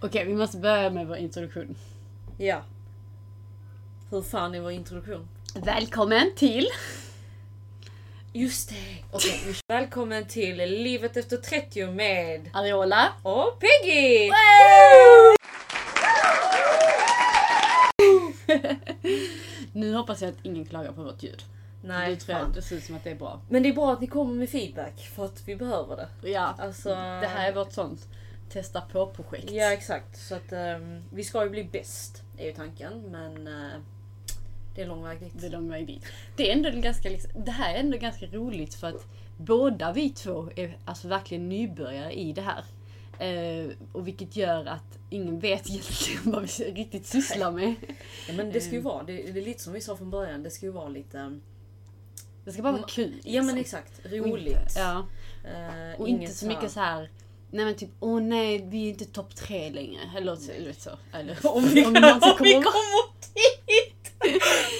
Okej, vi måste börja med vår introduktion. Ja. Hur fan är vår introduktion? Välkommen till... Just det! Kör. Välkommen till Livet efter 30 med Ariola. och Peggy! Nu hoppas jag att ingen klagar på vårt ljud. Nej, nu tror jag det ser ut som att det är bra. Men det är bra att ni kommer med feedback för att vi behöver det. Ja, Alltså, det här är vårt sånt testa på-projekt. Ja exakt, så att ehm, vi ska ju bli bäst är ju tanken men eh, det är lång väg dit. Det är lång väg dit. Det, är ändå ganska, liksom, det här är ändå ganska roligt för att båda vi två är alltså verkligen nybörjare i det här. Eh, och vilket gör att ingen vet egentligen vad vi riktigt sysslar med. Ja, men det ska ju Mm. vara, det, det är lite som vi sa från början, det ska ju vara lite... Det ska bara vara kul. Ja men liksom. exakt, Och roligt. inte- Ja. Eh, Och inte så mycket så här. Nej men typ, åh nej vi är inte topp tre längre. Eller så. Eller så. Eller, Om vi, om om någonsin vi kommer- kommer dit!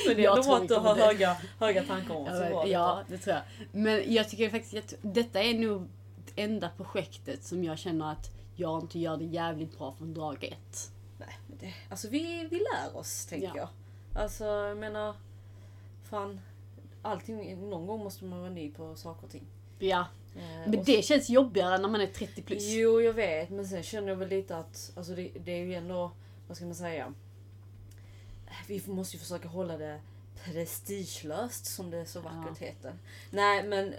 Men det Jag tror vi att du har höga, höga tankar om oss. Ja, så ja, det tror jag. Men jag tycker faktiskt att detta är nog det enda projektet som jag känner att jag inte gör det jävligt bra från dag ett. Nej, men det, alltså vi, vi lär oss tänker Ja. jag. Alltså jag menar, fan. Allting, någon gång måste man vara ny på saker och ting. Ja, Eh, men det känns jobbigare när man är 30 plus. Jo, jag vet. Men sen känner jag väl lite att alltså det, det är ju ändå, vad ska man säga? Vi måste ju försöka hålla det prestigelöst som det så vackert heter. Nej, men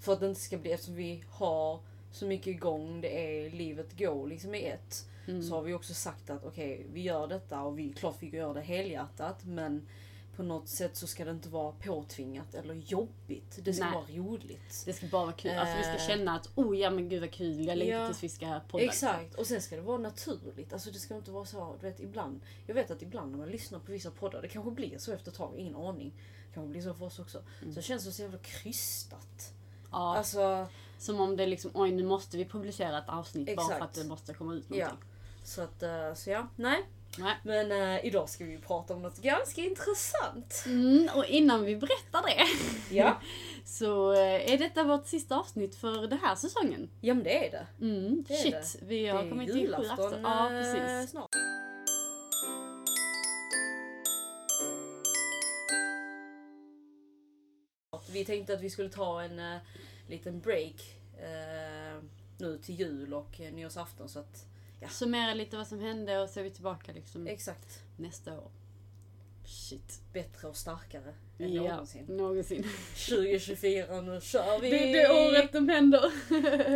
för att det inte ska bli, eftersom vi har så mycket igång, det är livet går liksom i ett. Mm. Så har vi också sagt att okej, vi gör detta och vi, klart vi gör det helhjärtat men på något sätt så ska det inte vara påtvingat eller jobbigt. Det ska Nej. vara roligt. Det ska bara vara kul. Alltså vi ska Eh. känna att oh ja men gud vad kul, jag längtar Ja. tills vi ska podda. Exakt, och sen ska det vara naturligt. Alltså det ska inte vara så, du vet ibland. Jag vet att ibland när man lyssnar på vissa poddar, det kanske blir så efter ett tag, ingen aning. Det kanske blir så för oss också. Så känns det så jävla krystat. Ja, Alltså, som om det liksom, oj nu måste vi publicera ett avsnitt bara Exakt. för att det måste komma ut ja. någonting. Så att, eh, så ja, nej. Nej. Men eh, idag ska vi prata om något ganska intressant. Mm, och innan vi berättar det Ja, så eh, är detta vårt sista avsnitt för den här säsongen. ja men det är det. Mm, Det är shit, vi har det är kommit till sju afton. Ja, eh, precis. snart. Vi tänkte att vi skulle ta en uh, liten break eh, nu till jul och uh, nyårsafton så att Ja. Summera lite vad som hände och så är vi tillbaka liksom exakt nästa år. Shit. bättre och starkare än Ja, någonsin. någonsin. 2024, nu kör vi! Det är det året de händer.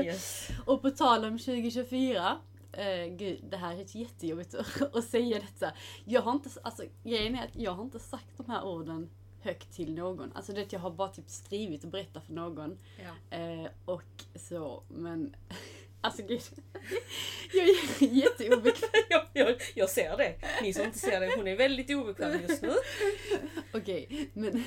Yes. och på tal om 2024. Eh, gud, det här är jättejobbigt att, att säga detta. Jag har inte, alltså grejen är att jag har inte sagt de här orden högt till någon. Alltså det jag har bara typ skrivit och berättat för någon. Ja. Eh, och så, men alltså gud. Jag är jätteobekväm. jag, jag, jag ser det. Ni som inte ser det, hon är väldigt obekväm just nu. Okej, men...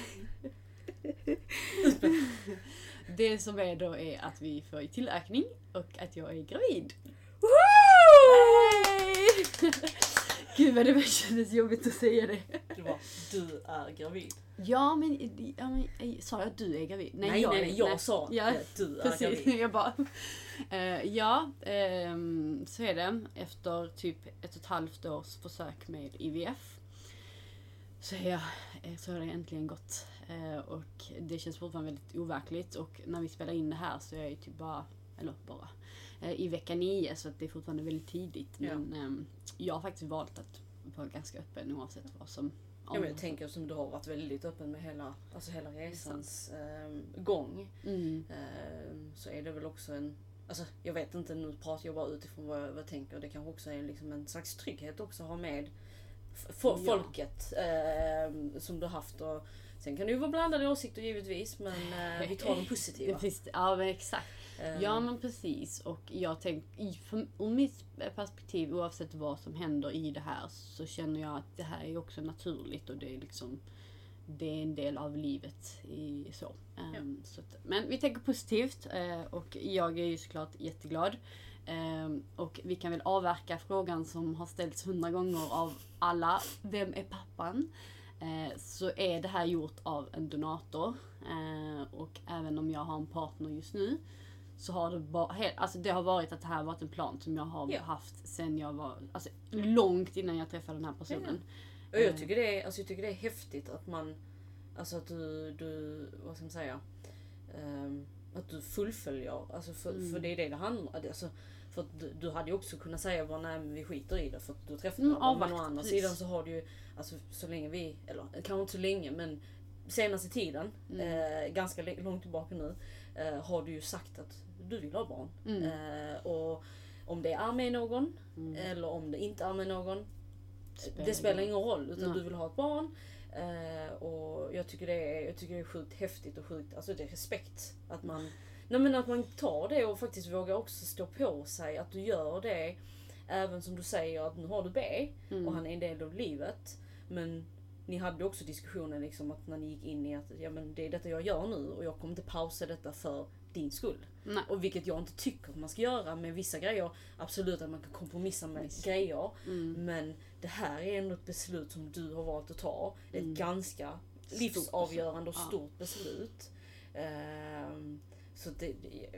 Det som är då är att vi får tillökning och att jag är gravid. Gud vad det var- kändes jobbigt att säga det. Det var, du är gravid. Ja men, ja, men sa jag att du är gravid? Nej, nej, nej, jag sa Ja, att du är Precis, gravid. jag bara... eh, ja, ehm, så är det. Efter typ ett och ett halvt års försök med IVF så är jag, eh, så har det äntligen gått. Eh, och det känns fortfarande väldigt overkligt och när vi spelar in det här så är jag ju typ bara, eller bara, eh, i vecka nio så att det är fortfarande väldigt tidigt. Ja. Men ehm, jag har faktiskt valt att vara ganska öppen oavsett vad som Ja, men jag tänker som du har varit väldigt öppen med hela, alltså hela resans ehm, gång. Mm. ehm, så är det väl också en, alltså jag vet inte, nu pratar jag bara utifrån vad jag, vad jag tänker. Det kanske också är liksom en slags trygghet också att ha med Ja. folket ehm, som du har haft. Och, sen kan det ju vara blandade åsikter givetvis men eh, vi tar de positiva. ja men exakt. Ehm, Ja men precis och jag tänker, ur mitt perspektiv oavsett vad som händer i det här så känner jag att det här är också naturligt och det är liksom det är en del av livet i så. Ehm, så att, men vi tänker positivt eh, och jag är ju såklart jätteglad. Ehm, och vi kan väl avverka frågan som har ställts hundra gånger av alla. Vem är pappan? Eh, så är det här gjort av en donator. Eh, och även om jag har en partner just nu så har det bara, alltså det har varit att det här varit en plan som jag har Ja. haft sen jag var, alltså långt innan jag träffade den här personen. Och jag tycker, det är, alltså jag tycker det är häftigt att man, alltså att du, du vad ska man säga, Ehm, att du fullföljer, alltså för, Mm. för det är det det handlar om. Alltså, för att du, du hade ju också kunnat säga bara nej men vi skiter i det för att du träffade Mm, varandra. Men å andra precis. sidan så har du ju, alltså så länge vi, eller kanske inte så länge men senaste tiden, Mm. eh, ganska långt tillbaka nu, eh, har du ju sagt att du vill ha barn. Mm. Eh, och om det är med någon Mm. eller om det inte är med någon, Spelar det spelar ingen roll. Utan Nej. du vill ha ett barn. Eh, och jag tycker, det är, jag tycker det är sjukt häftigt och sjukt, alltså det är respekt. Att man, nej men att man tar det och faktiskt vågar också stå på sig. Att du gör det. Även som du säger att nu har du B Mm. och han är en del av livet. Men ni hade också diskussionen liksom att när ni gick in i att ja, men det är detta jag gör nu och jag kommer inte pausa detta för din skull. Nej. Och vilket jag inte tycker att man ska göra med vissa grejer. Absolut att man kan kompromissa med Visst. grejer. Mm. Men det här är ändå ett beslut som du har valt att ta. Ett Mm. ganska Stort livsavgörande och beslut. Ja. stort beslut. Ehm, så det, det,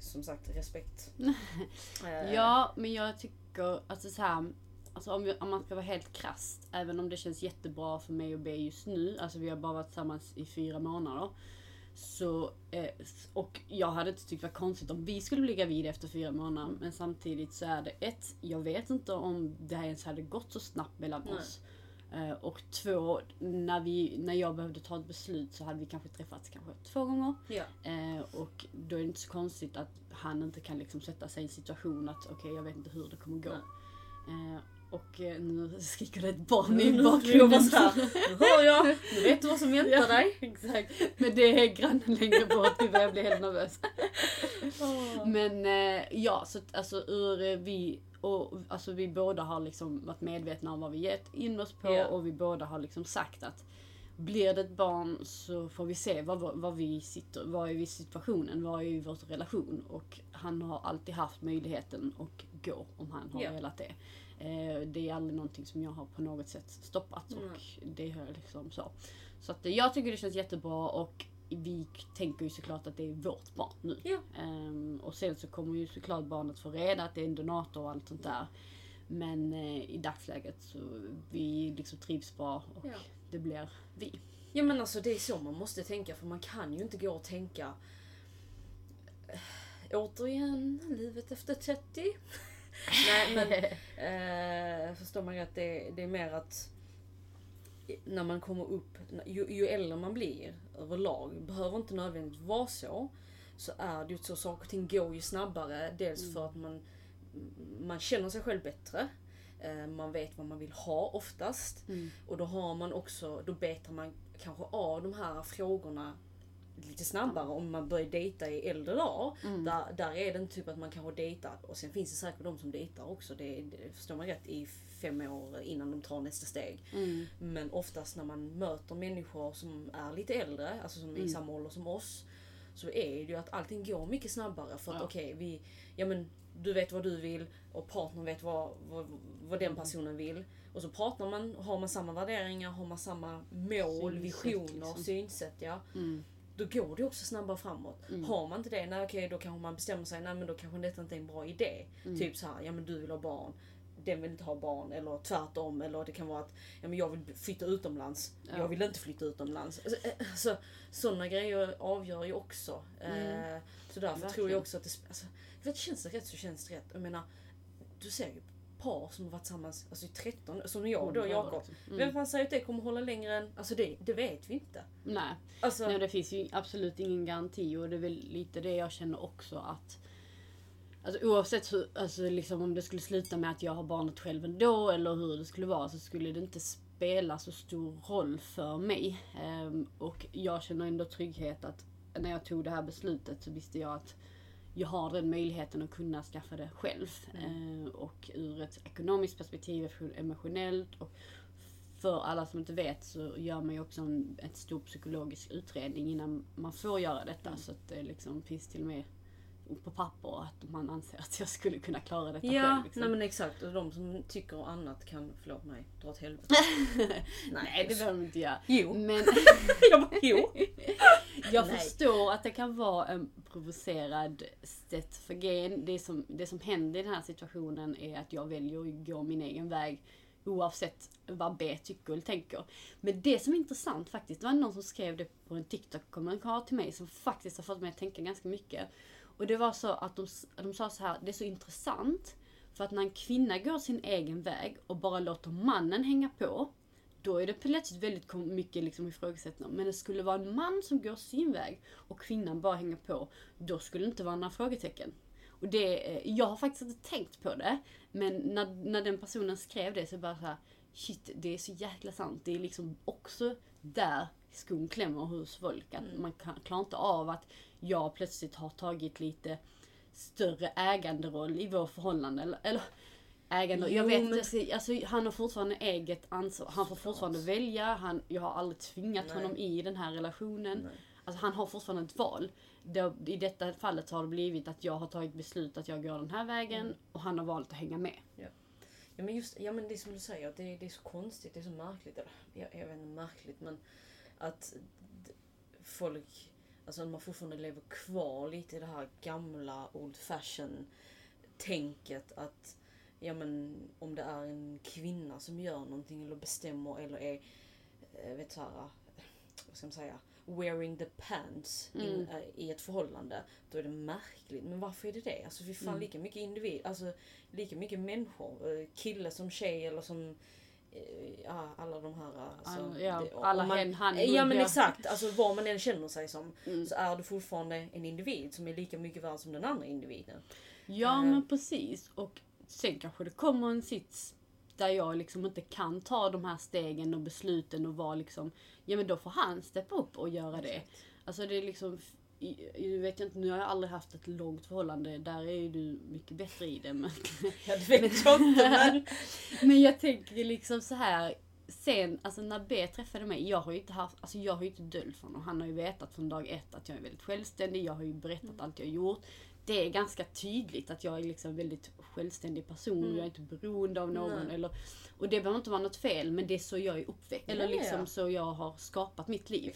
som sagt, respekt. Eh, Ja, men jag tycker, alltså så här, alltså om, vi, om man ska vara helt krasst, även om det känns jättebra för mig och B just nu, alltså vi har bara varit tillsammans i fyra månader. Så, eh, och jag hade inte tyckt det var konstigt om vi skulle bli gravida efter fyra månader. Men samtidigt så är det ett, jag vet inte om det här ens hade gått så snabbt mellan Nej. oss. Eh, och två, när, vi, när jag behövde ta ett beslut så hade vi kanske träffats kanske två gånger. Ja. Eh, och då är det inte så konstigt att han inte kan liksom sätta sig i en situation att okej, jag vet inte hur det kommer gå. Och eh, nu skriker det ett barn i bara bakgrunden. nu hör jag, nu vet du vad som väntar Ja, dig. Exakt. Men det är grannen längre bort, vi börjar bli helt nervös. Men eh, ja, så alltså ur eh, vi och alltså vi båda har liksom varit medvetna om vad vi gett in oss på Ja. och vi båda har liksom sagt att blir det ett barn så får vi se vad, vad vi sitter, vad är vi i situationen, vad är vår relation och han har alltid haft möjligheten att gå om han har Ja. velat det. Eh, det är aldrig någonting som jag har på något sätt stoppat och det har liksom så. Så att jag tycker det känns jättebra och vi tänker ju såklart att det är vårt barn nu. Ja. Ehm, och sen så kommer ju såklart barnet få reda att det är en donator och allt sånt där. Men eh, i dagsläget så vi liksom trivs bra och Ja. det blir vi. Ja men alltså det är så man måste tänka för man kan ju inte gå och tänka eh, Återigen, livet efter 30. Nej men eh, förstår man rätt, det, det är mer att när man kommer upp, ju, ju äldre man blir överlag, behöver inte nödvändigtvis vara så, så är det ju så saker och ting går ju snabbare. Dels för att man, man känner sig själv bättre. eh, Man vet vad man vill ha oftast. Mm. Och då har man också, då betar man kanske av de här frågorna lite snabbare om man börjar dejta i äldre dagar. Mm. Där, där är det inte typ att man kanske dejtar, och sen finns det säkert de som dejtar också, det, det förstår man rätt, i fem år innan de tar nästa steg. Mm. Men oftast när man möter människor som är lite äldre, alltså som är i Mm. samma ålder som oss, så är det ju att allting går mycket snabbare. För att Ja. okej, vi, ja men du vet vad du vill och partnern vet vad, vad, vad Mm. den personen vill. Och så pratar man, har man samma värderingar, har man samma mål, Synsätt, visioner, liksom. synsätt. Ja. Mm. Då går det också snabbare framåt. Mm. Har man inte det, nej okej då kanske man bestämmer sig, nej men då kanske detta inte är en bra idé. Mm. Typ så här, ja men du vill ha barn, den vill inte ha barn. Eller tvärtom. Eller det kan vara att ja, men jag vill flytta utomlands. Ja. Jag vill inte flytta utomlands. Alltså, eh, så, sådana grejer avgör ju också. Mm. Eh, så därför tror Verkligen. jag också att det, alltså, att känns det rätt så känns det rätt. Jag menar, du ser ju par som har varit tillsammans alltså, i 13, som jag då, år, Jakob. liksom. Mm. Vem fan säger att det kommer hålla längre än, alltså det, det vet vi inte. Nej. Alltså, Nej, det finns ju absolut ingen garanti och det är väl lite det jag känner också att Alltså oavsett hur, alltså liksom om det skulle sluta med att jag har barnet själv ändå eller hur det skulle vara så skulle det inte spela så stor roll för mig. Ehm, och jag känner ändå trygghet att när jag tog det här beslutet så visste jag att jag har den möjligheten att kunna skaffa det själv. Ehm, och ur ett ekonomiskt perspektiv, emotionellt och för alla som inte vet så gör man ju också en ett stor psykologisk utredning innan man får göra detta. Så att det liksom finns till och med på papper att man anser att jag skulle kunna klara detta Ja, själv. Liksom. nej men exakt. Och de som tycker annat kan, förlåt mig, dra åt helvete. Nej, det behöver de inte göra. Jo. Men Jag bara, jo. jag Nej. förstår att det kan vara en provocerad sätt för grejen. Det som, det som händer i den här situationen är att jag väljer att gå min egen väg oavsett vad B tycker eller tänker. Men det som är intressant faktiskt, det var någon som skrev det på en TikTok-kommentar till mig som faktiskt har fått mig att tänka ganska mycket. Och det var så att de, de sa så här, det är så intressant för att när en kvinna går sin egen väg och bara låter mannen hänga på, då är det plötsligt väldigt mycket liksom ifrågasättande. Men det skulle vara en man som går sin väg och kvinnan bara hänger på, då skulle det inte vara några frågetecken. Och det, eh, jag har faktiskt inte tänkt på det, men när, när den personen skrev det så bara så här, shit, det är så jäkla sant. Det är liksom också där skon klämmer hos folk. Att man kan, klarar inte av att jag plötsligt har tagit lite större äganderoll i vår förhållande. Eller, eller ägande, jag vet men- inte, alltså, han har fortfarande eget ansvar. Han får fortfarande välja, han, jag har aldrig tvingat Nej. honom i den här relationen. Nej. Alltså han har fortfarande ett val. Det, I detta fallet har det blivit att jag har tagit beslut att jag går den här vägen Mm. och han har valt att hänga med. Ja men just, ja men det är som du säger, det, det är så konstigt, det är så märkligt. Eller, jag, jag vet inte märkligt men att folk, alltså man fortfarande lever kvar lite i det här gamla old fashion tänket att ja men om det är en kvinna som gör någonting eller bestämmer eller är, eh, vet så här, vad ska man säga, wearing the pants in, Mm. eh, i ett förhållande, då är det märkligt. Men varför är det det? Alltså vi fan Mm. lika mycket individ, alltså lika mycket människor, eh, kille som tjej eller som eh, ja, alla de här... Alltså, All- ja, det- alla man, hen, han, Ja men ja. exakt, alltså vad man än känner sig som Mm. så är du fortfarande en individ som är lika mycket värd som den andra individen. Ja Eh. men precis. Och sen kanske det kommer en sits där jag liksom inte kan ta de här stegen och besluten och vara liksom, ja men då får han steppa upp och göra det. Alltså det är liksom, jag vet inte, nu har jag aldrig haft ett långt förhållande, där är ju du mycket bättre i det. Men, Ja det vet jag inte men... men jag tänker liksom så här sen, alltså när B träffade mig, jag har ju inte haft, alltså jag har ju inte döljt för honom. Han har ju vetat från dag ett att jag är väldigt självständig, jag har ju berättat allt jag har gjort. Det är ganska tydligt att jag är liksom en väldigt självständig person och Mm. jag är inte beroende av någon. Nej. Eller, och det behöver inte vara något fel, men det är så jag är uppväxt. Eller Ja, ja. liksom så jag har skapat mitt liv.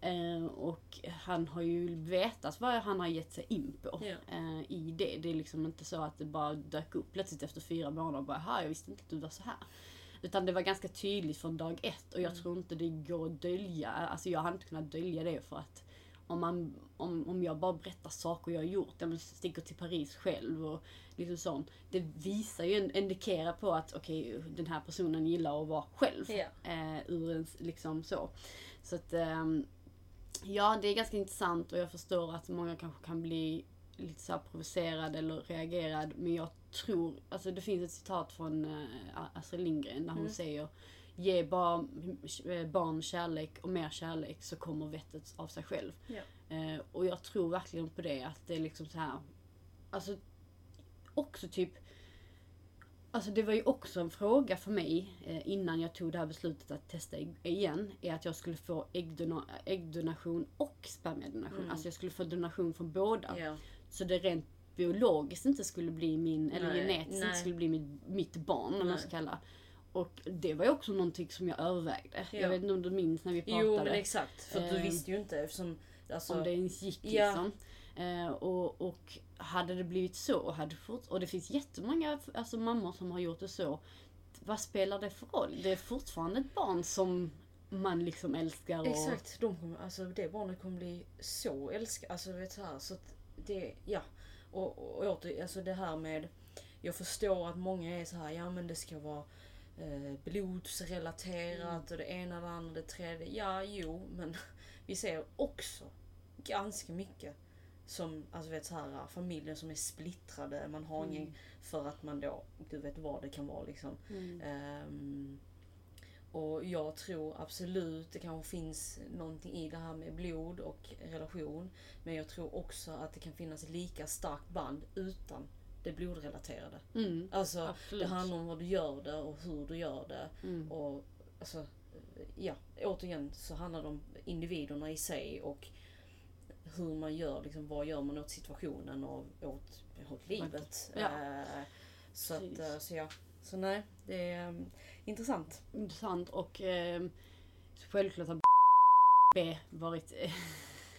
Eh, och han har ju vetat vad han har gett sig in på Ja. eh, i det. Det är liksom inte så att det bara dök upp plötsligt efter fyra månader och bara "Ha, jag visste inte att du var så här. Utan det var ganska tydligt från dag ett och jag Mm. tror inte det går att dölja. Alltså jag hade inte kunnat dölja det för att om, man, om, om jag bara berättar saker jag har gjort, jag sticker till Paris själv och liksom sånt. Det visar ju, indikerar på att okej, den här personen gillar att vara själv. Ja. Eh, ur en, liksom så. Så att, ehm, ja det är ganska intressant och jag förstår att många kanske kan bli lite så provocerad eller reagerad. Men jag tror, alltså det finns ett citat från uh, Astrid Lindgren där hon Mm. säger Ge barn, eh, barn kärlek och mer kärlek så kommer vettet av sig själv. Ja. Eh, och jag tror verkligen på det, att det är liksom så här. Alltså också typ Alltså det var ju också en fråga för mig eh, innan jag tog det här beslutet att testa ig- igen. Är att jag skulle få äggdona- äggdonation och spermiedonation. Mm. Alltså jag skulle få donation från båda. Ja. Så det rent biologiskt inte skulle bli min, eller Nej, genetiskt nej. inte skulle bli mitt, mitt barn om man ska kalla. Och det var ju också någonting som jag övervägde. Ja. Jag vet inte om du minns när vi pratade. Jo men exakt, för att du Eh, visste ju inte eftersom... Alltså, om det ens gick Ja. liksom. Eh, och, och hade det blivit så, och, hade fort, och det finns jättemånga alltså, mammor som har gjort det så. Vad spelar det för roll? Det är fortfarande ett barn som man liksom älskar. Och, Exakt, de kommer, alltså, det barnet kommer bli så älskat. Alltså vet så här, så det, ja. Och, och, och åter, alltså det här med, jag förstår att många är så här, ja men det ska vara eh, blodsrelaterat och det ena, det andra, det tredje. Ja, jo, men vi ser också ganska mycket som, alltså vet så här, familjer som är splittrade, man har ingen, Mm. för att man då, gud vet vad det kan vara liksom. Mm. Ehm, och jag tror absolut det kanske finns någonting i det här med blod och relation. Men jag tror också att det kan finnas lika starkt band utan det blodrelaterade. Mm. Alltså Absolut. det handlar om vad du gör det och hur du gör det. Mm. Och alltså, ja, återigen så handlar det om individerna i sig och hur man gör, liksom, vad gör man åt situationen och åt, åt livet. Ja. Eh, så, att, eh, så ja, så nej, det är um, intressant. Intressant och eh, självklart har B varit... Eh,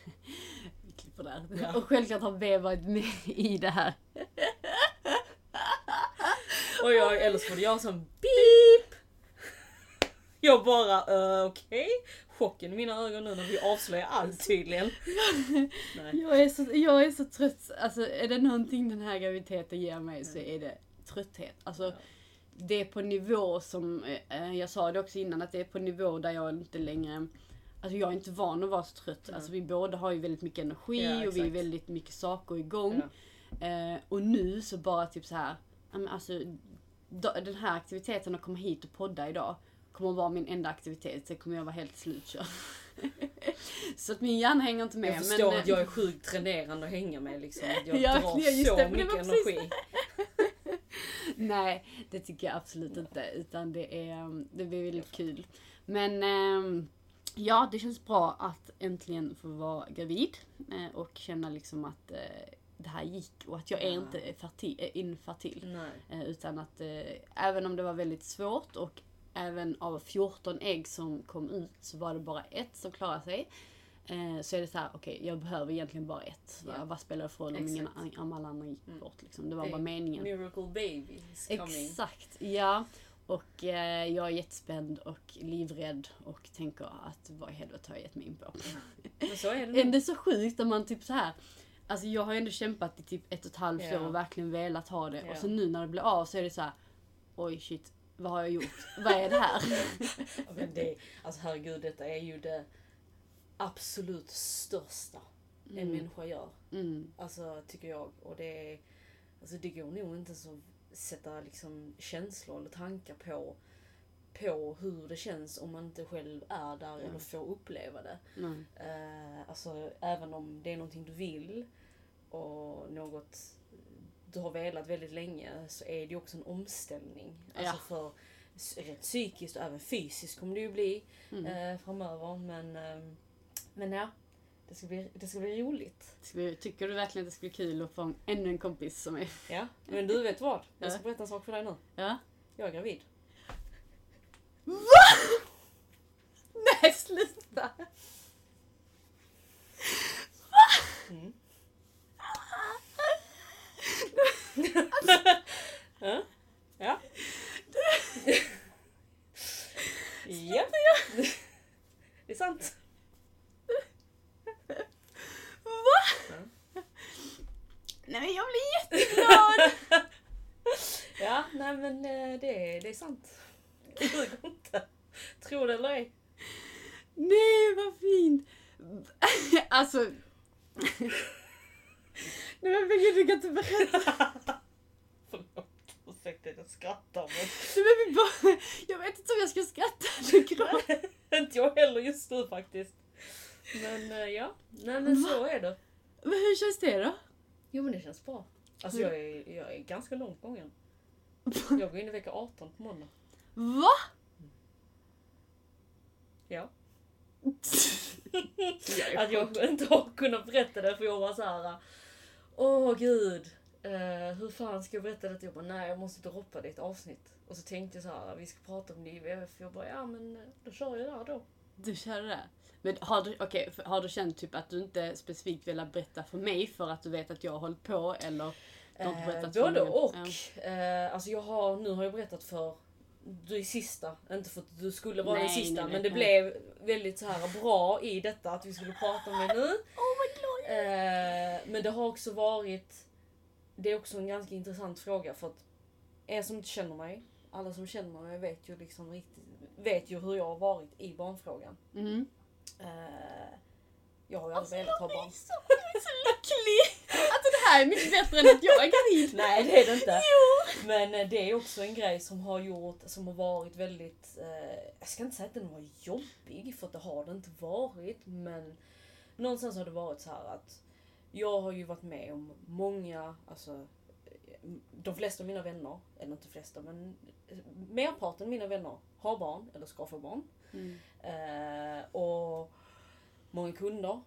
vi klipper där. Ja. Och självklart har B varit med i det här. Och jag, eller så var det jag som beep! Jag bara, uh, okej. Chocken i mina ögon nu när vi avslöjar allt tydligen. Nej. Jag är, så, jag är så trött. Alltså är det någonting den här graviditeten ger mig så är det trötthet. Alltså Ja. det är på nivå som, eh, jag sa det också innan, att det är på nivå där jag inte längre Alltså jag är inte van att vara så trött. Nej. Alltså vi båda har ju väldigt mycket energi Ja, och vi är väldigt mycket saker igång. Ja. Eh, och nu så bara typ så här, alltså den här aktiviteten att komma hit och podda idag kommer att vara min enda aktivitet. Sen kommer jag vara helt slutkörd. så att min hjärna hänger inte med. Jag förstår men, att jag är sjukt dränerande att hänga med liksom. Jag Ja, drar just så det, det mycket precis energi. Nej, det tycker jag absolut inte. Utan det är, det blir väldigt kul. Men ehm, ja, det känns bra att äntligen få vara gravid. eh, Och känna liksom att eh, det här gick och att jag är Ja. inte fertil, eh, infertil. Eh, Utan att eh, även om det var väldigt svårt och även av 14 ägg som kom ut så var det bara ett som klarade sig. Eh, så är det så här, okej jag behöver egentligen bara ett. Ja. Vad spelar det för roll om, ingen, om alla andra gick Mm. bort liksom. Det var Det- bara meningen. Miracle baby is coming. Exakt, ja. Och eh, jag är jättespänd och livrädd och tänker att vad i helvete har jag gett mig in på? Men så är det Är det så sjukt när man typ så här. Alltså jag har ju ändå kämpat i typ ett och ett halvt Ja. år och verkligen velat ha det. Ja. Och så nu när det blir av så är det så här. Oj shit, vad har jag gjort? vad är det här? Men det, alltså herregud, detta är ju det absolut största en Mm. människa gör. Mm. Alltså tycker jag. Och det är, alltså det går nog inte så sätta liksom känslor eller tankar på, på hur det känns om man inte själv är där eller får uppleva det. Nej. Eh, alltså även om det är någonting du vill och något du har velat väldigt länge så är det ju också en omställning. Alltså Ja. för rent psykiskt och även fysiskt kommer det ju bli Mm. eh, framöver. Men, ehm, men ja, det ska, bli, det ska bli roligt. Ska Tycker du verkligen att det skulle bli kul att få en- ännu en kompis som är... Ja, men du vet vad? Jag ska berätta en sak för dig nu. Ja? Jag är gravid. Nej sluta! Mm. Ja. Ja. Japp. Det är sant. Nej men jag blir jätteglad! Ja, nej men eh, det, är- det är sant. Ljuger inte. Tror det eller ej. Nej vad fint! alltså... Nej men gud du kan inte berätta. Förlåt. Ursäkta att jag skrattar men Nej, men vi bara, jag vet inte om jag ska skratta eller gråta. inte jag heller just nu faktiskt. Men eh, ja, nej men så är det. Men hur känns det då? Jo men det känns bra. Alltså jag är, jag är ganska långt gången. Jag går in i vecka 18 på måndag. Va? Ja. Jag Att jag inte har kunnat berätta det för jag var så här. Åh gud. Eh, hur fan ska jag berätta det? Jag bara, nej jag måste droppa det i ett avsnitt. Och så tänkte jag så här, vi ska prata om IVF. Jag bara, ja men eh, då kör jag där då. Du kör det? Men har du, för- har du känt typ att du inte specifikt velat berätta för mig för att du vet att jag har hållit på eller? Du har inte Eh, berättat för både någon? och. Ja. Eh, alltså jag har, nu har jag berättat för du är sista, inte för att du skulle vara den sista nej, men det nej. blev väldigt så här bra i detta att vi skulle prata om det nu. Oh my god! Eh, men det har också varit, det är också en ganska intressant fråga för att er som inte känner mig, alla som känner mig vet ju liksom riktigt, vet ju hur jag har varit i barnfrågan. Mm. Eh, jag har ju aldrig Alltså, velat ha barn. så, jag är så lycklig! Alltså det här är mycket bättre än att jag är gravid. Nej det är det inte. Jo! Men eh, det är också en grej som har gjort, som har varit väldigt, eh, jag ska inte säga att den var jobbig för att det har det inte varit men någonstans har det varit så här att jag har ju varit med om många, alltså eh, de flesta av mina vänner, eller inte flesta men eh, merparten av mina vänner har barn eller ska få barn. Mm. Eh, och många kunder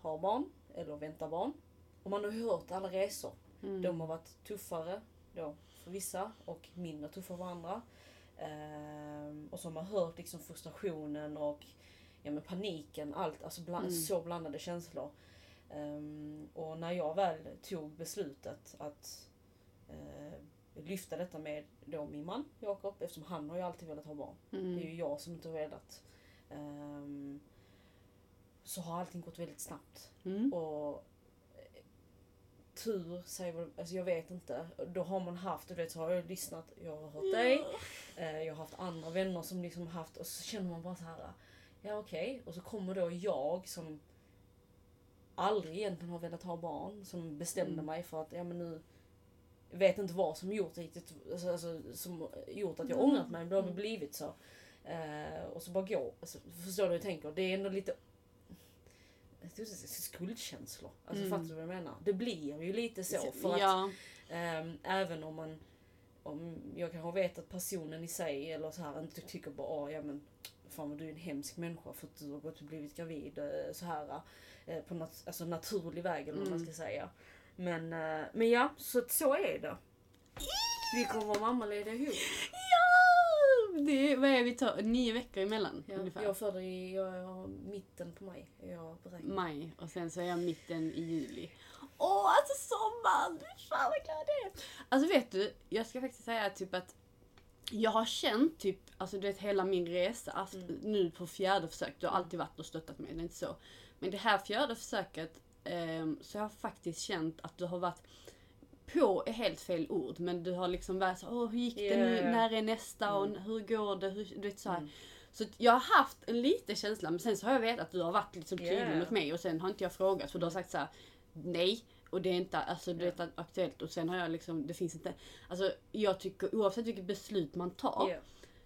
har barn eller väntar barn. Och man har hört alla resor. Mm. De har varit tuffare då för vissa och mindre tuffa för andra. Ehm, och så har man hört liksom frustrationen och ja, men paniken, allt, alltså bland, Mm. så blandade känslor. Ehm, och när jag väl tog beslutet att eh, lyfta detta med då min man Jakob, eftersom han har ju alltid velat ha barn. Det är Mm. ju jag som inte har velat. Ehm, så har allting gått väldigt snabbt. Mm. Och eh, tur säger väl, alltså jag vet inte. Då har man haft, du vet så har jag lyssnat, jag har hört dig, eh, jag har haft andra vänner som liksom haft och så känner man bara så här. ja okej. Och så kommer då jag som aldrig egentligen har velat ha barn, som bestämde Mm. mig för att, ja men nu vet inte vad som gjort riktigt, alltså, alltså, som gjort att jag Mm. ångrat mig, men det har Mm. blivit så. Eh, och så bara gå. Alltså, förstår du hur jag tänker? Det är ändå lite jag ska inte säga skuldkänslor. Alltså Mm. fattar du vad jag menar? Det blir ju lite så. För att ja. ehm, även om man om jag kanske vet att personen i sig eller så här inte tycker bara åh ja men fan vad du är en hemsk människa för att du har gått och blivit gravid eh, så här eh, på nat- alltså naturlig väg eller vad man Mm. ska säga. Men, eh, men ja, så, så är det. Vi kommer vara mammalediga ihop. Ja! Det är, vad är vi tar? Nio veckor emellan Ja, ungefär. jag föder i jag har mitten på maj. Jag beräknar. Maj och sen så är jag mitten i juli. Åh, alltså sommaren! Fan vad glad jag är! Alltså vet du, jag ska faktiskt säga typ att jag har känt typ, alltså du vet hela min resa, alltså, Mm. nu på fjärde försök, du har alltid varit och stöttat mig, det är inte så. Men det här fjärde försöket ehm, så har jag faktiskt känt att du har varit på är helt fel ord, men du har liksom varit så, åh hur gick det nu, Yeah. när är nästa och Mm. hur går det, hur, du vet så här. Mm. Så jag har haft en liten känsla, men sen så har jag vetat att du har varit liksom tydlig Yeah. mot mig och sen har inte jag frågat för du har sagt så här: nej. Och det är inte alltså, du vet, aktuellt och sen har jag liksom, det finns inte, alltså jag tycker oavsett vilket beslut man tar Ja.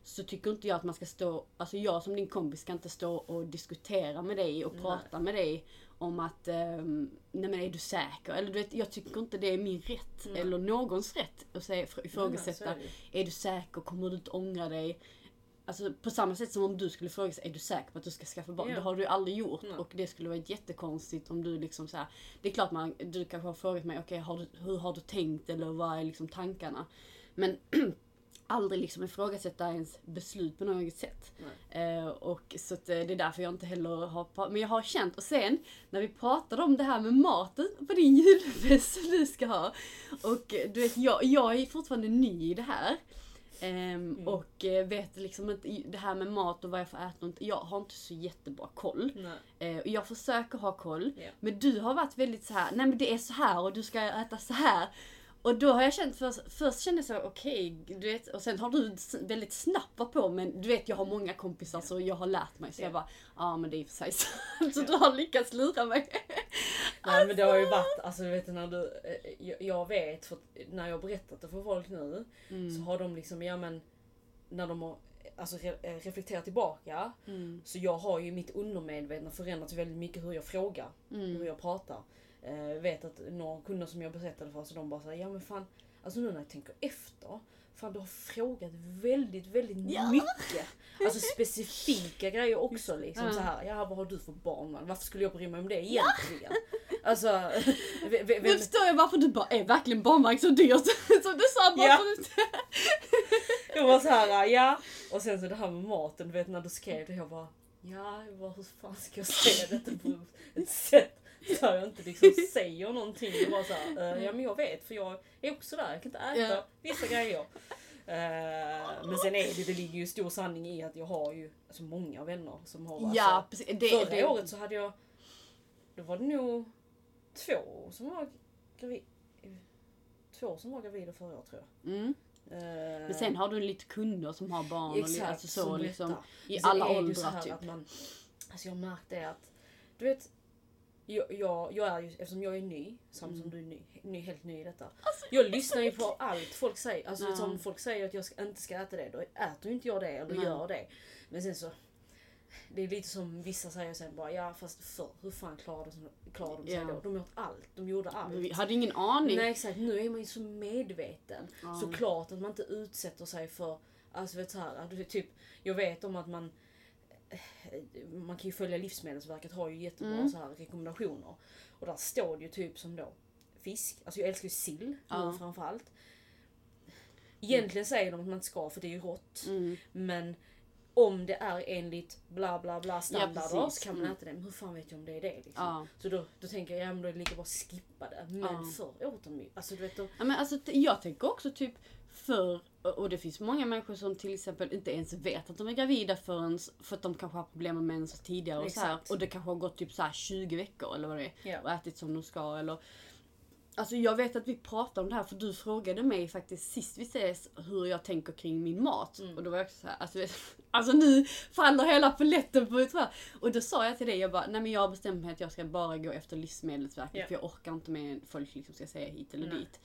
så tycker inte jag att man ska stå, alltså jag som din kompis ska inte stå och diskutera med dig och Nej. prata med dig om att, ehm, nej men är du säker? Eller du vet, jag tycker inte det är min rätt, Nej. eller någons rätt att säga, ifrågasätta så är du säker? Kommer du inte ångra dig? Alltså på samma sätt som om du skulle fråga sig, är du säker på att du ska skaffa barn? Ja. Det har du aldrig gjort Nej. och det skulle vara jättekonstigt om du liksom så här. Det är klart man, du kanske har frågat mig, okej har du, hur har du tänkt eller vad är liksom tankarna? Men aldrig liksom ifrågasätta ens beslut på något sätt. Eh, och så att, eh, det är därför jag inte heller har Men jag har känt, och sen när vi pratade om det här med maten på din julfest som du ska ha. Och eh, du vet, jag, jag är fortfarande ny i det här. Ehm, Mm. Och eh, vet liksom inte, det här med mat och vad jag får äta och inte, jag har inte så jättebra koll. Nej. Och jag försöker ha koll. Ja. Men du har varit väldigt så här, nej men det är så här och du ska äta så här. Och då har jag känt först, först kände jag så okej, du vet, och sen har du väldigt snabbt varit på men du vet jag har många kompisar så jag har lärt mig så Ja. jag bara, ja men det är i och för sig sant. Så du har lyckats lura mig. Nej men det har ju varit, alltså du vet när du, eh, jag, vet för när jag har berättat det för folk nu Mm. så har de liksom, ja men när de har alltså, re, eh, reflekterat tillbaka Mm. så jag har ju mitt undermedvetna förändrats väldigt mycket hur jag frågar, hur Mm. jag pratar. Eh, vet att några kunder som jag berättade för så de bara säger ja men fan, alltså nu när jag tänker efter Fan du har frågat väldigt, väldigt Ja. mycket. Alltså specifika grejer också liksom Ja. så här. Ja vad har du för barn man? Varför skulle jag bry mig om det egentligen? Alltså, v- v- Nu vem, förstår jag varför du bara, är verkligen barnvagn så dyrt? Som du sa bara Ja. för att jag var så här, ja. Och sen så det här med maten, du vet när du skrev det, jag bara Ja, jag bara, hur fan ska jag säga detta på ett sätt så jag inte liksom säger någonting. Jag bara så här, eh, ja men jag vet för jag är också där, jag kan inte äta Ja. vissa grejer. Eh, men sen är det, det ligger ju stor sanning i att jag har ju alltså, många vänner som har alltså, Ja, precis. Det, Förra det, året så hade jag, då var det nog två som var gravid. Två som var gravida förra året tror jag. Mm. Eh, Men sen har du lite kunder som har barn och Exakt, alltså så som liksom, i alla åldrar typ. Att man, alltså jag har märkt det att, du vet, jag, jag, jag är ju, eftersom jag är ny, samma som Mm. du är ny, ny, helt ny i detta. jag lyssnar ju på allt folk säger. Alltså Ja. som folk säger att jag ska, inte ska äta det, då äter ju inte jag det eller Nej. gör det. Men sen så, det är lite som vissa säger sen bara, ja fast för hur fan klarade de, klarade de sig Ja. då? De åt allt, de gjorde allt. Vi hade ingen aning. Nej exakt, nu är man ju så medveten. Ja. Såklart att man inte utsätter sig för, alltså vet så här, typ, jag vet om att man man kan ju följa Livsmedelsverket har ju jättebra Mm. så här rekommendationer. Och där står det ju typ som då fisk. Alltså jag älskar ju sill Ja. framförallt. Egentligen säger de att man inte ska för det är ju rått. Mm. Men om det är enligt bla bla bla standarder precis. så kan man Mm. äta det. Men hur fan vet jag om det är det? Liksom? Ja. Så då, då tänker jag, ja men då är det lika bra att skippa det. Men Ja. för åt de ju. Alltså du vet, då, Ja, men alltså, jag tänker också typ för och det finns många människor som till exempel inte ens vet att de är gravida förrän för att de kanske har problem med mens tidigare och så här. Och det kanske har gått typ så här 20 veckor eller vad det är. Ja. Och ätit som de ska eller Alltså jag vet att vi pratade om det här för du frågade mig faktiskt sist vi ses hur jag tänker kring min mat. Mm. Och då var jag också så här, alltså, alltså nu faller hela paletten på ett. Och då sa jag till dig, jag bara, nej men jag har bestämt mig att jag ska bara gå efter Livsmedelsverket Ja. för jag orkar inte med folk liksom ska säga hit eller Nej. dit.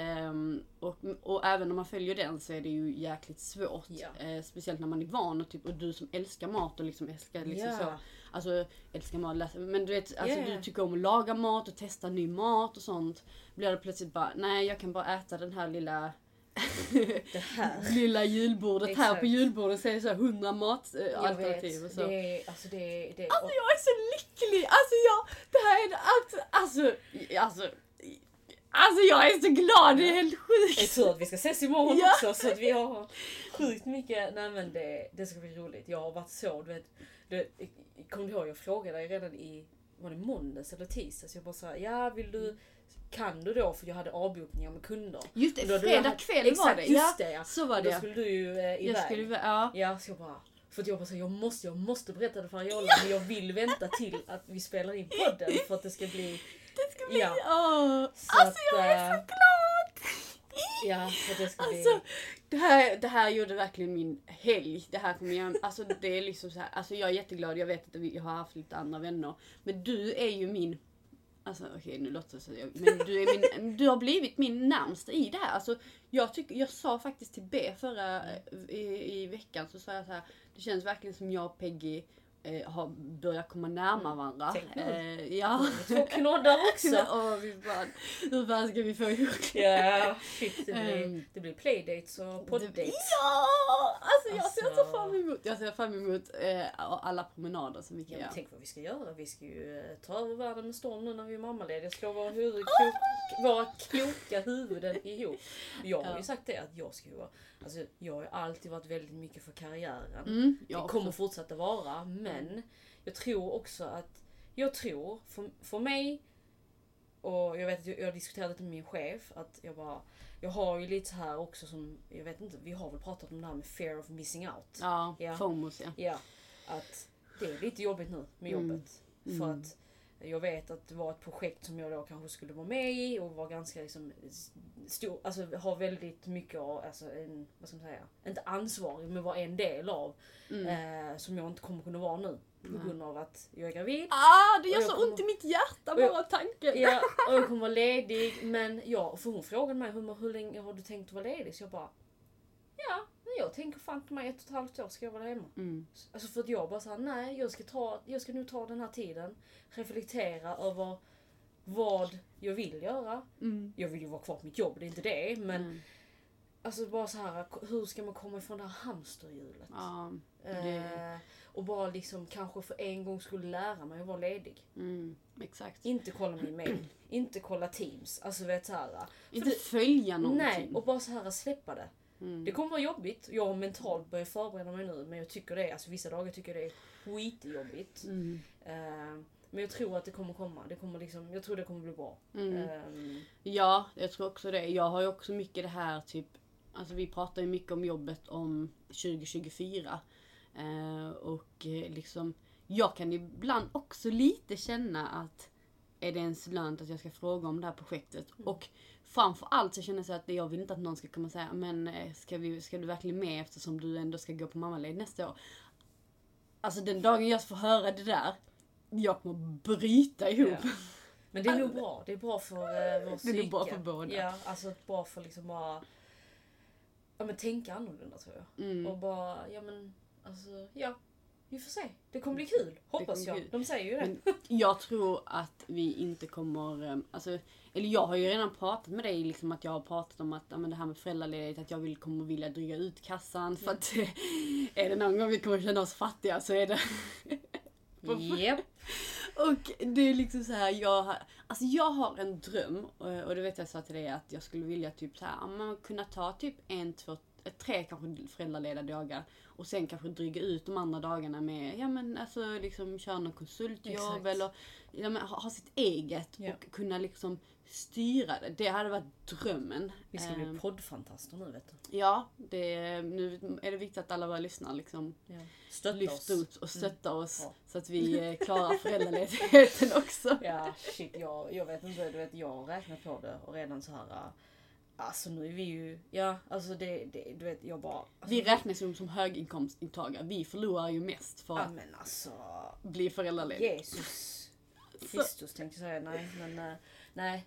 Ehm, och, och även om man följer den så är det ju jäkligt svårt. Ja. Eh, speciellt när man är van och, typ, och du som älskar mat och liksom älskar liksom Ja. så. Alltså älskar mat, läsa, men du vet, alltså, ja. du tycker om att laga mat och testa ny mat och sånt. Blir det plötsligt bara, nej jag kan bara äta den här lilla det här. lilla julbordet här Exakt. på julbordet så är det så här 100 Jag matalternativ vet. och så. Det är, alltså det är, det är, Alltså jag är så lycklig! Alltså jag, det här är det alltså, alltså, alltså, jag är så glad, det är helt Det är sjukt! tur att vi ska ses imorgon Ja. också så att vi har sjukt mycket. Nej men det, det ska bli roligt. Jag har varit så, du vet. Du, kommer du ihåg jag frågade dig redan i, var det måndags eller tisdags? Jag bara sa ja vill du, kan du då? För jag hade avbokningar med kunder. Just Då det, fredag kväll var exakt, det. just det, ja. så var Då det. skulle du ju eh, iväg. Jag skulle, ja. Ja, så jag bara... För att jag bara så, jag måste, jag måste berätta det för Ariola men jag vill vänta till att vi spelar in podden för att det ska bli... Ja. Så Alltså jag att, är så eh, glad! Ja, för det ska bli... Alltså, det här, det här gjorde verkligen min helg. Det här kommer jag, alltså det är liksom så här, alltså jag är jätteglad, jag vet att jag har haft lite andra vänner. Men du är ju min, alltså okej nu låter det så, jag- men du, är min, du har blivit min närmsta i det här. Alltså, jag, tycker, jag sa faktiskt till B förra i, i veckan, så sa jag så här, det känns verkligen som jag och Peggy eh, har börjat komma närmare varandra. Tänk nu. Eh, ja. Två knoddar också! Åh, fy fan. Hur fan ska vi få ihop det? Ja, shit. Det blir, Ehm, det blir playdates och podddates. Ja! Alltså jag ser så Alltså. fram emot, jag ser fram emot eh, alla promenader som vi Ja, kan men göra. tänk vad vi ska göra. Vi ska ju eh, ta över världen med storm nu när vi är mammalediga. Slå våra, huvud, klok, våra kloka huvuden ihop. Jag har Ja. ju sagt det att jag ska ju vara... Alltså, jag har ju alltid varit väldigt mycket för karriären. Mm, det kommer också. fortsätta vara. Men jag tror också att... Jag tror, för, för mig... Och jag vet att jag, har diskuterat det med min chef. Att jag bara... Jag har ju lite så här också som... Jag vet inte, vi har väl pratat om det här med fear of missing out. Ja, Ja. FOMOS ja. Ja, att det är lite jobbigt nu med Mm. jobbet. För Mm. att jag vet att det var ett projekt som jag då kanske skulle vara med i och var ganska liksom stor, alltså har väldigt mycket av, alltså en, vad ska man säga, inte ansvarig men var en del av. Mm. Eh, som jag inte kommer kunna vara nu. På grund av att jag är gravid. Ah, det gör så kommer- ont i mitt hjärta jag- bara tanken. Ja, och jag kommer vara ledig. Men ja, för hon frågade mig hur, hur länge har du tänkt vara ledig? Så jag bara, ja, jag tänker fan på mig ett och ett halvt år ska jag vara hemma. Mm. Alltså för att jag bara såhär, nej jag ska, ta, jag ska nu ta den här tiden, reflektera över vad jag vill göra. Mm. Jag vill ju vara kvar på mitt jobb, det är inte det. Men Mm. alltså bara så här, hur ska man komma ifrån det här hamsterhjulet? Ja, det, Eh, och bara liksom kanske för en gång skulle lära mig att vara ledig. mm, exakt. Inte kolla min mail, inte kolla teams. Alltså vet så här. Inte det- följa någonting. Nej, och bara så här släppa det. Mm. Det kommer vara jobbigt. Jag har mentalt börjat förbereda mig nu men jag tycker det är, alltså vissa dagar tycker jag det är skitjobbigt. Mm. Eh, men jag tror att det kommer komma. Det kommer liksom, jag tror det kommer bli bra. Mm. Eh, Ja, jag tror också det. Jag har ju också mycket det här typ, alltså vi pratar ju mycket om jobbet om 2024. Eh, och liksom, jag kan ibland också lite känna att är det ens lönt att jag ska fråga om det här projektet? Och framför allt så känner jag så att jag vill inte att någon ska komma och säga men eh, ska, vi, ska du verkligen med eftersom du ändå ska gå på mammaled nästa år? Alltså den dagen jag får höra det där, jag kommer bryta ihop. Ja. men det är nog bra. Det är bra för uh, vår Det är bra psyke. för båda. Ja, alltså bra för liksom bara ja, men tänka annorlunda tror jag. Mm. Och bara, ja men alltså, ja. Vi får se. Det kommer bli kul, hoppas jag. kul. De säger ju det. Men jag tror att vi inte kommer, eh, alltså, eller jag har ju redan pratat med dig, liksom att jag har pratat om att ja, men det här med föräldraledighet, att jag vill, kommer vilja dryga ut kassan. För att är det någon gång vi kommer känna oss fattiga så är det Japp. Och det är liksom så här, jag har, alltså jag har en dröm och och det vet jag sa till dig att jag skulle vilja typ så här, kunna ta typ en, två, tre kanske föräldralediga dagar och sen kanske dryga ut de andra dagarna med, ja men alltså liksom köra någon konsultjobb Exakt. eller ja, men, ha, ha sitt eget Ja. och kunna liksom styra det. Det hade varit drömmen. Vi ska bli poddfantaster nu vet du. Ja, det, nu är det viktigt att alla våra lyssnare liksom Ja. Stötta lyfter oss. ut och stöttar oss Ja. så att vi eh, klarar föräldraledigheten också. Ja, shit, jag, jag vet inte, du vet, jag har räknat på det och redan så här. Alltså nu är vi ju, ja alltså det, det du vet jag bara. Alltså, Vi räknas ju som höginkomsttagare. Vi förlorar ju mest för att men alltså. bli föräldralediga. Jesus Kristus tänkte jag säga, nej men äh, nej.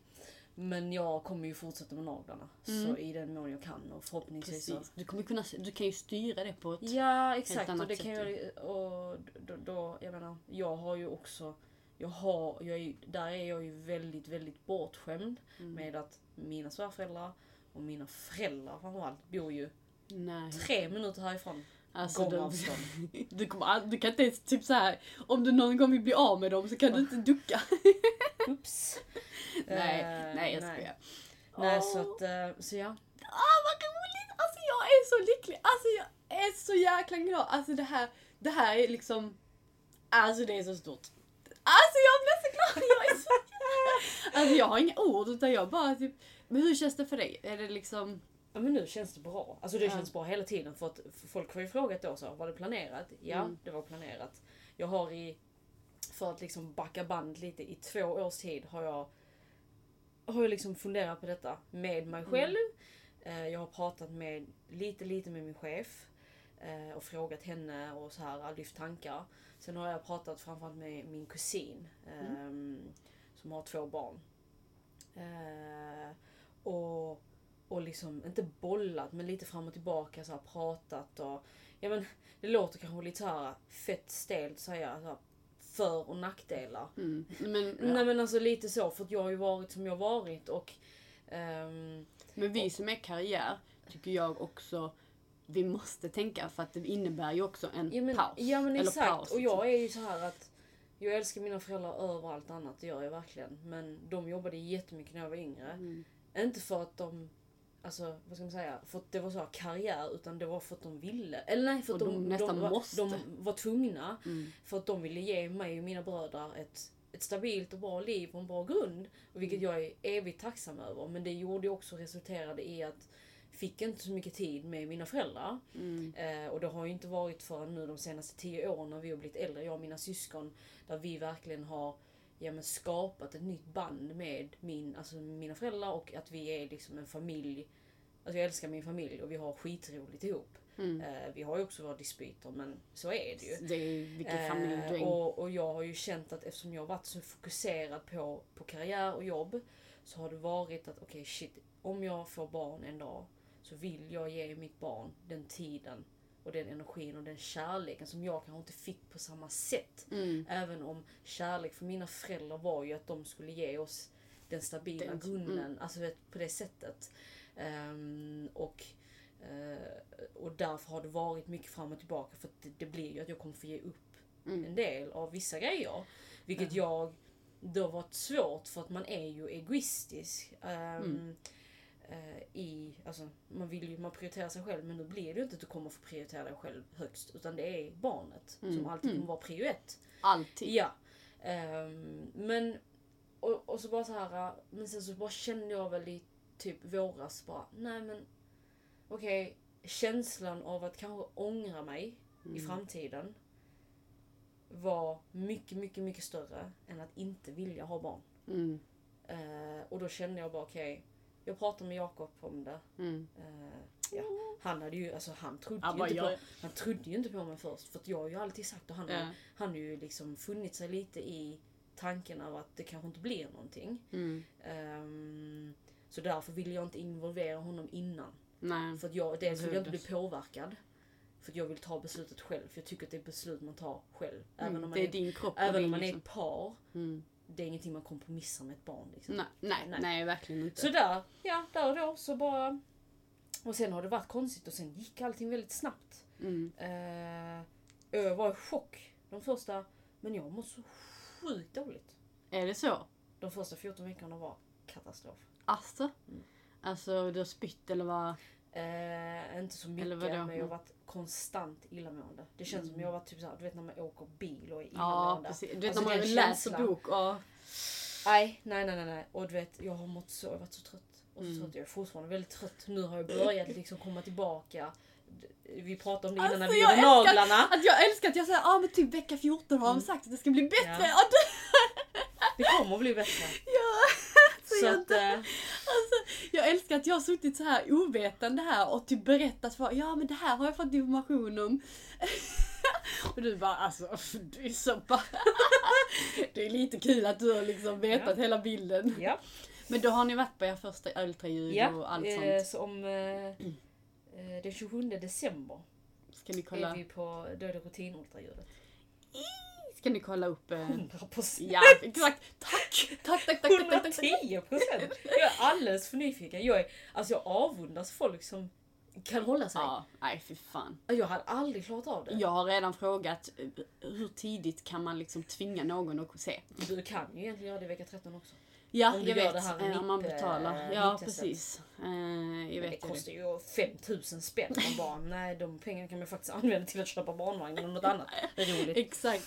Men jag kommer ju fortsätta med naglarna. Mm. Så i den mån jag kan och förhoppningsvis. Precis. Du, kommer kunna, du kan ju styra det på ett... Ja exakt annat och det sätt kan jag och då, då, jag menar, jag har ju också jag har, jag är, där är jag ju väldigt, väldigt bortskämd Mm. med att mina svärföräldrar och mina föräldrar framförallt bor ju Nej. tre minuter härifrån. Alltså, du, gångavstånd. du, kommer, ald- du kan inte ens typ så här. om du någon gång vill bli av med dem så kan du inte ducka. Oops. nej, Eh, nej jag nej. skojar. Nej Åh. så att, eh, så ja. Ah, vad roligt! Alltså jag är så lycklig. Alltså jag är så jäkla glad. Alltså det här, det här är liksom... Alltså det är så stort. Alltså jag blir så glad. Jag är så Alltså jag har inga ord utan jag bara typ... Men hur känns det för dig? Är det liksom... Ja men nu känns det bra. Alltså det Ja. känns bra hela tiden för att folk har ju frågat då så, var det planerat? Ja, Mm. det var planerat. Jag har i, för att liksom backa band lite, i två års tid har jag har jag liksom funderat på detta med mig själv. Eh, Jag har pratat med, lite lite med min chef. Eh, Och frågat henne och så här, lyft tankar. Sen har jag pratat framförallt med min kusin. ehm, Som har två barn. Eh, och, och liksom, inte bollat men lite fram och tillbaka så här, pratat och... Ja men det låter kanske lite så här fett stelt att säga så här, för och nackdelar. Mm. Men, Nej men alltså lite så för att jag har ju varit som jag varit och... ehm, men vi som är karriär tycker jag också vi måste tänka för att det innebär ju också en ja, men, paus. Ja men exakt paus, och liksom. jag är ju så här att jag älskar mina föräldrar över allt annat, det gör jag verkligen. Men de jobbade jättemycket när jag var yngre. Mm. Inte för att de, alltså vad ska man säga, för att det var så här karriär utan det var för att de ville. Eller nej, för att de, de nästan var, måste. de var tvungna. Mm. För att de ville ge mig och mina bröder ett, ett stabilt och bra liv och en bra grund. Och vilket Mm. jag är evigt tacksam över. Men det gjorde också resulterade i att fick inte så mycket tid med mina föräldrar. Mm. Eh, och det har ju inte varit förrän nu de senaste tio åren när vi har blivit äldre, jag och mina syskon, där vi verkligen har ja, men skapat ett nytt band med min, alltså mina föräldrar och att vi är liksom en familj. Alltså jag älskar min familj och vi har skitroligt ihop. Mm. Eh, vi har ju också våra dispyter men så är det ju. Det är vilken Eh, familjedräng. och, och jag har ju känt att eftersom jag har varit så fokuserad på, på karriär och jobb så har det varit att okej shit, om jag får barn en dag så vill jag ge mitt barn den tiden och den energin och den kärleken som jag kanske inte fick på samma sätt. Mm. Även om kärlek för mina föräldrar var ju att de skulle ge oss den stabila Den- grunden, alltså vet, på det sättet. Ehm, och, eh, och därför har det varit mycket fram och tillbaka för det, det blir ju att jag kommer få ge upp Mm. en del av vissa grejer. Vilket jag, det har varit svårt för att man är ju egoistisk. Mm. eh, i, alltså, man vill ju, man prioriterar sig själv men nu blir det ju inte att du kommer få prioritera dig själv högst. Utan det är barnet Mm. som alltid Mm. kommer vara prio ett. Alltid. Ja. Ehm, men, och, och så bara så här, men sen så bara kände jag väl i typ våras bara, nej men okej, känslan av att kanske ångra mig i Mm. framtiden var mycket, mycket, mycket större än att inte vilja ha barn. Mm. Eh, och då kände jag bara okej, jag pratade med Jakob om det. Mm. Eh, ja. Han hade ju, alltså han trodde, Han ju inte på, jag- han trodde ju inte på mig först. För jag har ju alltid sagt och han, har- Ja. han har ju liksom funnit sig lite i tanken av att det kanske inte blir någonting. Mm. Ehm, så därför ville jag inte involvera honom innan. Nej. För att jag, dels vill jag inte bli påverkad. För att jag vill ta beslutet själv. För jag tycker att det är beslut man tar själv. Även Mm, om man, det är är, din kropp även om man är liksom. ett par. Mm. Det är ingenting man kompromissar med ett barn. Liksom. Nej, nej, Nej. nej, verkligen inte. Så där, ja, där och då så bara... Och sen har det varit konstigt och sen gick allting väldigt snabbt. Mm. Eh, jag var i chock de första, men jag mått så sjukt dåligt. Är det så? De första 14 veckorna var katastrof. Alltså? Mm. Alltså du har spytt eller vad? Eh, inte så mycket, Eller vadå? men jag har varit konstant illamående. Det känns som jag varit typ såhär, du vet när man åker bil och är Mm. Ja, illamående. precis. Du vet Alltså, när man läser känslan. bok och... Nej, nej, nej, nej. Och du vet, jag har mått så, jag har varit så trött. Och så Mm. trött. Jag är fortfarande väldigt trött. Nu har jag börjat liksom komma tillbaka. Vi pratade om det innan Alltså, när vi jag gjorde naglarna. Att jag älskar att jag säger ah, men typ vecka 14 har de Mm. sagt att det ska bli bättre. Ja. Ja. det, kommer att bli bättre. ja. Så Så jag, att, eh, jag älskar att jag har suttit så här ovetande här och typ berättat för ja men det här har jag fått information om. och du bara alltså du är så bara... Det är lite kul att du har liksom vetat hela bilden. ja. Men då har ni varit på er första ultraljud ja. och allt eh, sånt. Så om eh, eh, den 27 december Ska ni är kolla, vi på, då är det rutinultraljudet. Ska ni kolla upp? Eh... 100%. Ja exakt. Tack! Tack tack tack tack tack. tack, tack. 110 procent! Jag är alldeles för nyfiken. Jag, är, alltså jag avundas folk som kan hålla sig. Ja, nej fy fan. Jag hade aldrig klarat av det. Jag har redan frågat eh, hur tidigt kan man liksom tvinga någon att se? Du kan ju egentligen göra det i vecka 13 också. Ja, jag vet. det eh, om man NIP, betalar. eh, Ja, precis. Eh, jag vet ju det. kostar ju 5000 spänn om barn. Nej, de pengarna kan man faktiskt använda till att köpa barnvagn eller något annat. Det är roligt. Exakt.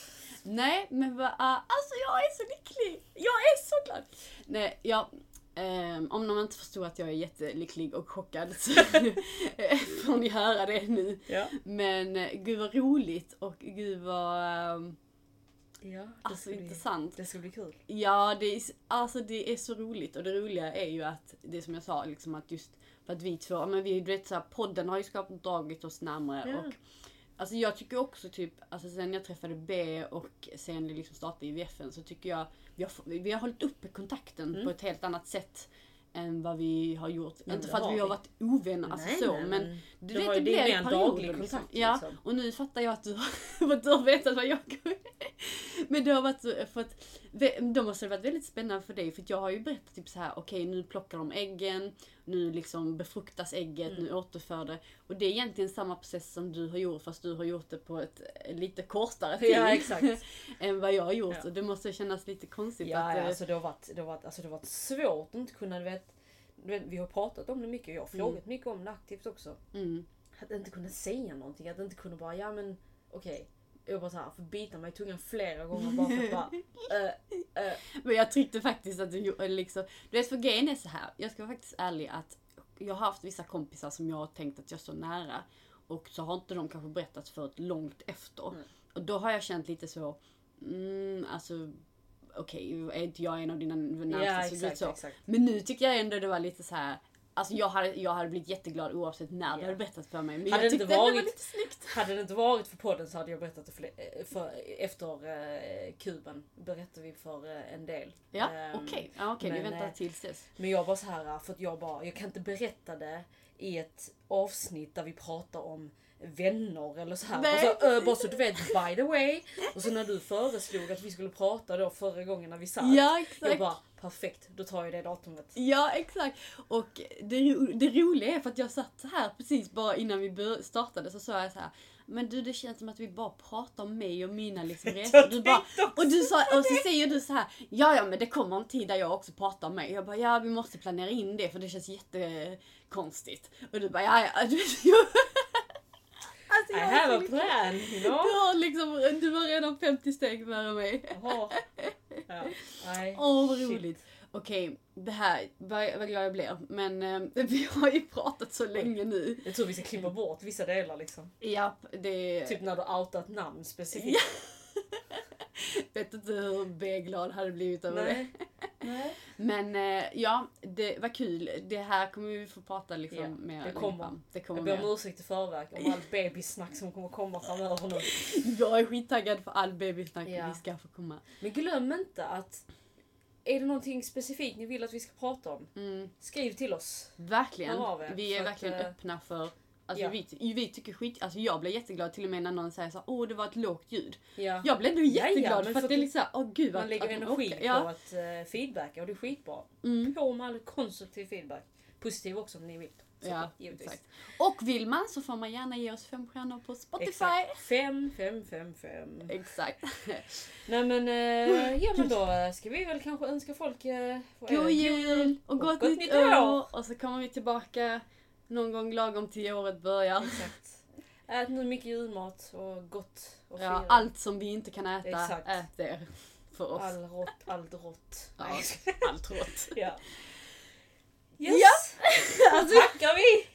Nej, men vad... ah, alltså jag är så lycklig! Jag är så glad! Nej, ja... ehm, om någon inte förstår att jag är jättelycklig och chockad så får ni höra det nu. Ja. Men eh, gud vad roligt och gud vad... ehm, Ja, det alltså bli, intressant. det ska bli kul. Ja, det är, alltså det är så roligt och det roliga är ju att det som jag sa liksom att just för att vi två, men vi du vet så här, podden har ju skapat dragit oss närmare Ja. och Alltså jag tycker också typ, alltså sen jag träffade B och sen det liksom startade i VFN så tycker jag vi har, vi har hållit uppe kontakten Mm. på ett helt annat sätt än vad vi har gjort. Men Inte för att vi har varit ovänner, alltså Nej, så, nej, men du det vet det blev en daglig liksom. kontakt, Ja, liksom. och nu fattar jag att du har, att du har vetat vad jag Men det har varit så, för att då måste det varit väldigt spännande för dig för jag har ju berättat typ så här: okej nu plockar de äggen, nu liksom befruktas ägget, Mm. nu återför det. Och det är egentligen samma process som du har gjort fast du har gjort det på ett eh, lite kortare tid. Ja, exakt. än vad jag har gjort. Ja. Och det måste kännas lite konstigt Ja, att... ja, eh, alltså det har varit, det har varit, alltså det har varit svårt att inte kunna, du vet, du vet, vi har pratat om det mycket, jag har frågat mycket om det aktivt också. mm. Att inte kunna säga någonting, att inte kunna bara, ja men okej. Jag bara såhär, får bita mig i tungan flera gånger bara för att bara, äh, äh. Men jag tyckte faktiskt att du liksom... Du vet för grejen är så här. jag ska vara faktiskt ärlig att jag har haft vissa kompisar som jag har tänkt att jag står nära. Och så har inte de kanske berättat för ett långt efter. Mm. Och då har jag känt lite så, mm, alltså okej, är inte jag en av dina närmaste? Ja exakt, så. exakt. Men nu tycker jag ändå det var lite så här. Alltså jag hade, jag hade blivit jätteglad oavsett när du Ja. hade berättat för mig. Men Hade jag det inte tyckte det var varit- lite snyggt. Hade det inte varit för podden så hade jag berättat det för, för efter eh, kuben. Berättade vi för eh, en del. Ja, Ehm, okej. Ja, okej, vi väntar eh, tills dess. Men jag bara så här för att jag bara, jag kan inte berätta det i ett avsnitt där vi pratar om vänner eller så här. Och så, ö, bara så du vet, by the way. Och så när du föreslog att vi skulle prata då förra gången när vi satt. Ja, jag exakt. bara, perfekt, då tar jag det datumet. Ja, exakt. Och det, det roliga är för att jag satt så här precis bara innan vi startade så sa jag så här. Men du det känns som att vi bara pratar om mig och mina liksom resor. Du bara, och, du sa, och så säger du så här. Ja ja men det kommer en tid där jag också pratar om mig. Jag bara ja vi måste planera in det för det känns jättekonstigt. Och du bara ja ja. Du, alltså, I have a lycklig. plan, you Du know. har liksom, du har redan 50 steg före mig. Åh vad Shit. roligt. Okej, det här, vad, vad glad jag blir. Men eh, vi har ju pratat så länge nu. Jag tror vi ska klippa bort vissa delar liksom. Japp, det... Typ när du outat namn specifikt. Vet inte hur B-glad hade blivit över det. Nej. Nej. Men eh, ja, det var kul. Det här kommer vi få prata liksom Ja, mer det kommer. fram. Det kommer Jag ber om ursäkt i förväg om allt bebissnack som kommer komma framöver nu. Jag är skittaggad för all bebissnack Ja. vi ska få komma. Men glöm inte att är det någonting specifikt ni vill att vi ska prata om? Mm, Skriv till oss. verkligen. Er, Vi är för att, verkligen eh, öppna för Alltså Ja. vi, vi tycker skit, alltså jag blir jätteglad till och med när någon säger så åh det var ett lågt ljud. Ja. Jag blir ändå Ja, ja, jätteglad men för att det är liksom åh gud Man att, lägger att energi orkar. på ja. att uh, feedbacka och det är skitbra. Mm. På med all konstruktiv feedback. Positiv också om ni vill. Så, Ja, givetvis. exakt. Och vill man så får man gärna ge oss fem stjärnor på Spotify. Exakt. Fem, fem, fem, fem. Exakt. Nej men, eh, ja men då eh, ska vi väl kanske önska folk eh, vad God jul och gott, nytt år! Och så kommer vi tillbaka någon gång lagom till året börjar. Exakt. Ät nu mycket julmat och gott och Ja, allt som vi inte kan äta, Exakt. ät det för oss. All rått, allt rått. Ja, allt rått. ja. Yes! Ja! Alltså, Tackar vi!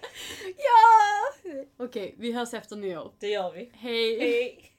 ja! Okej, vi hörs efter nyår. Det gör vi. Hej! Hej!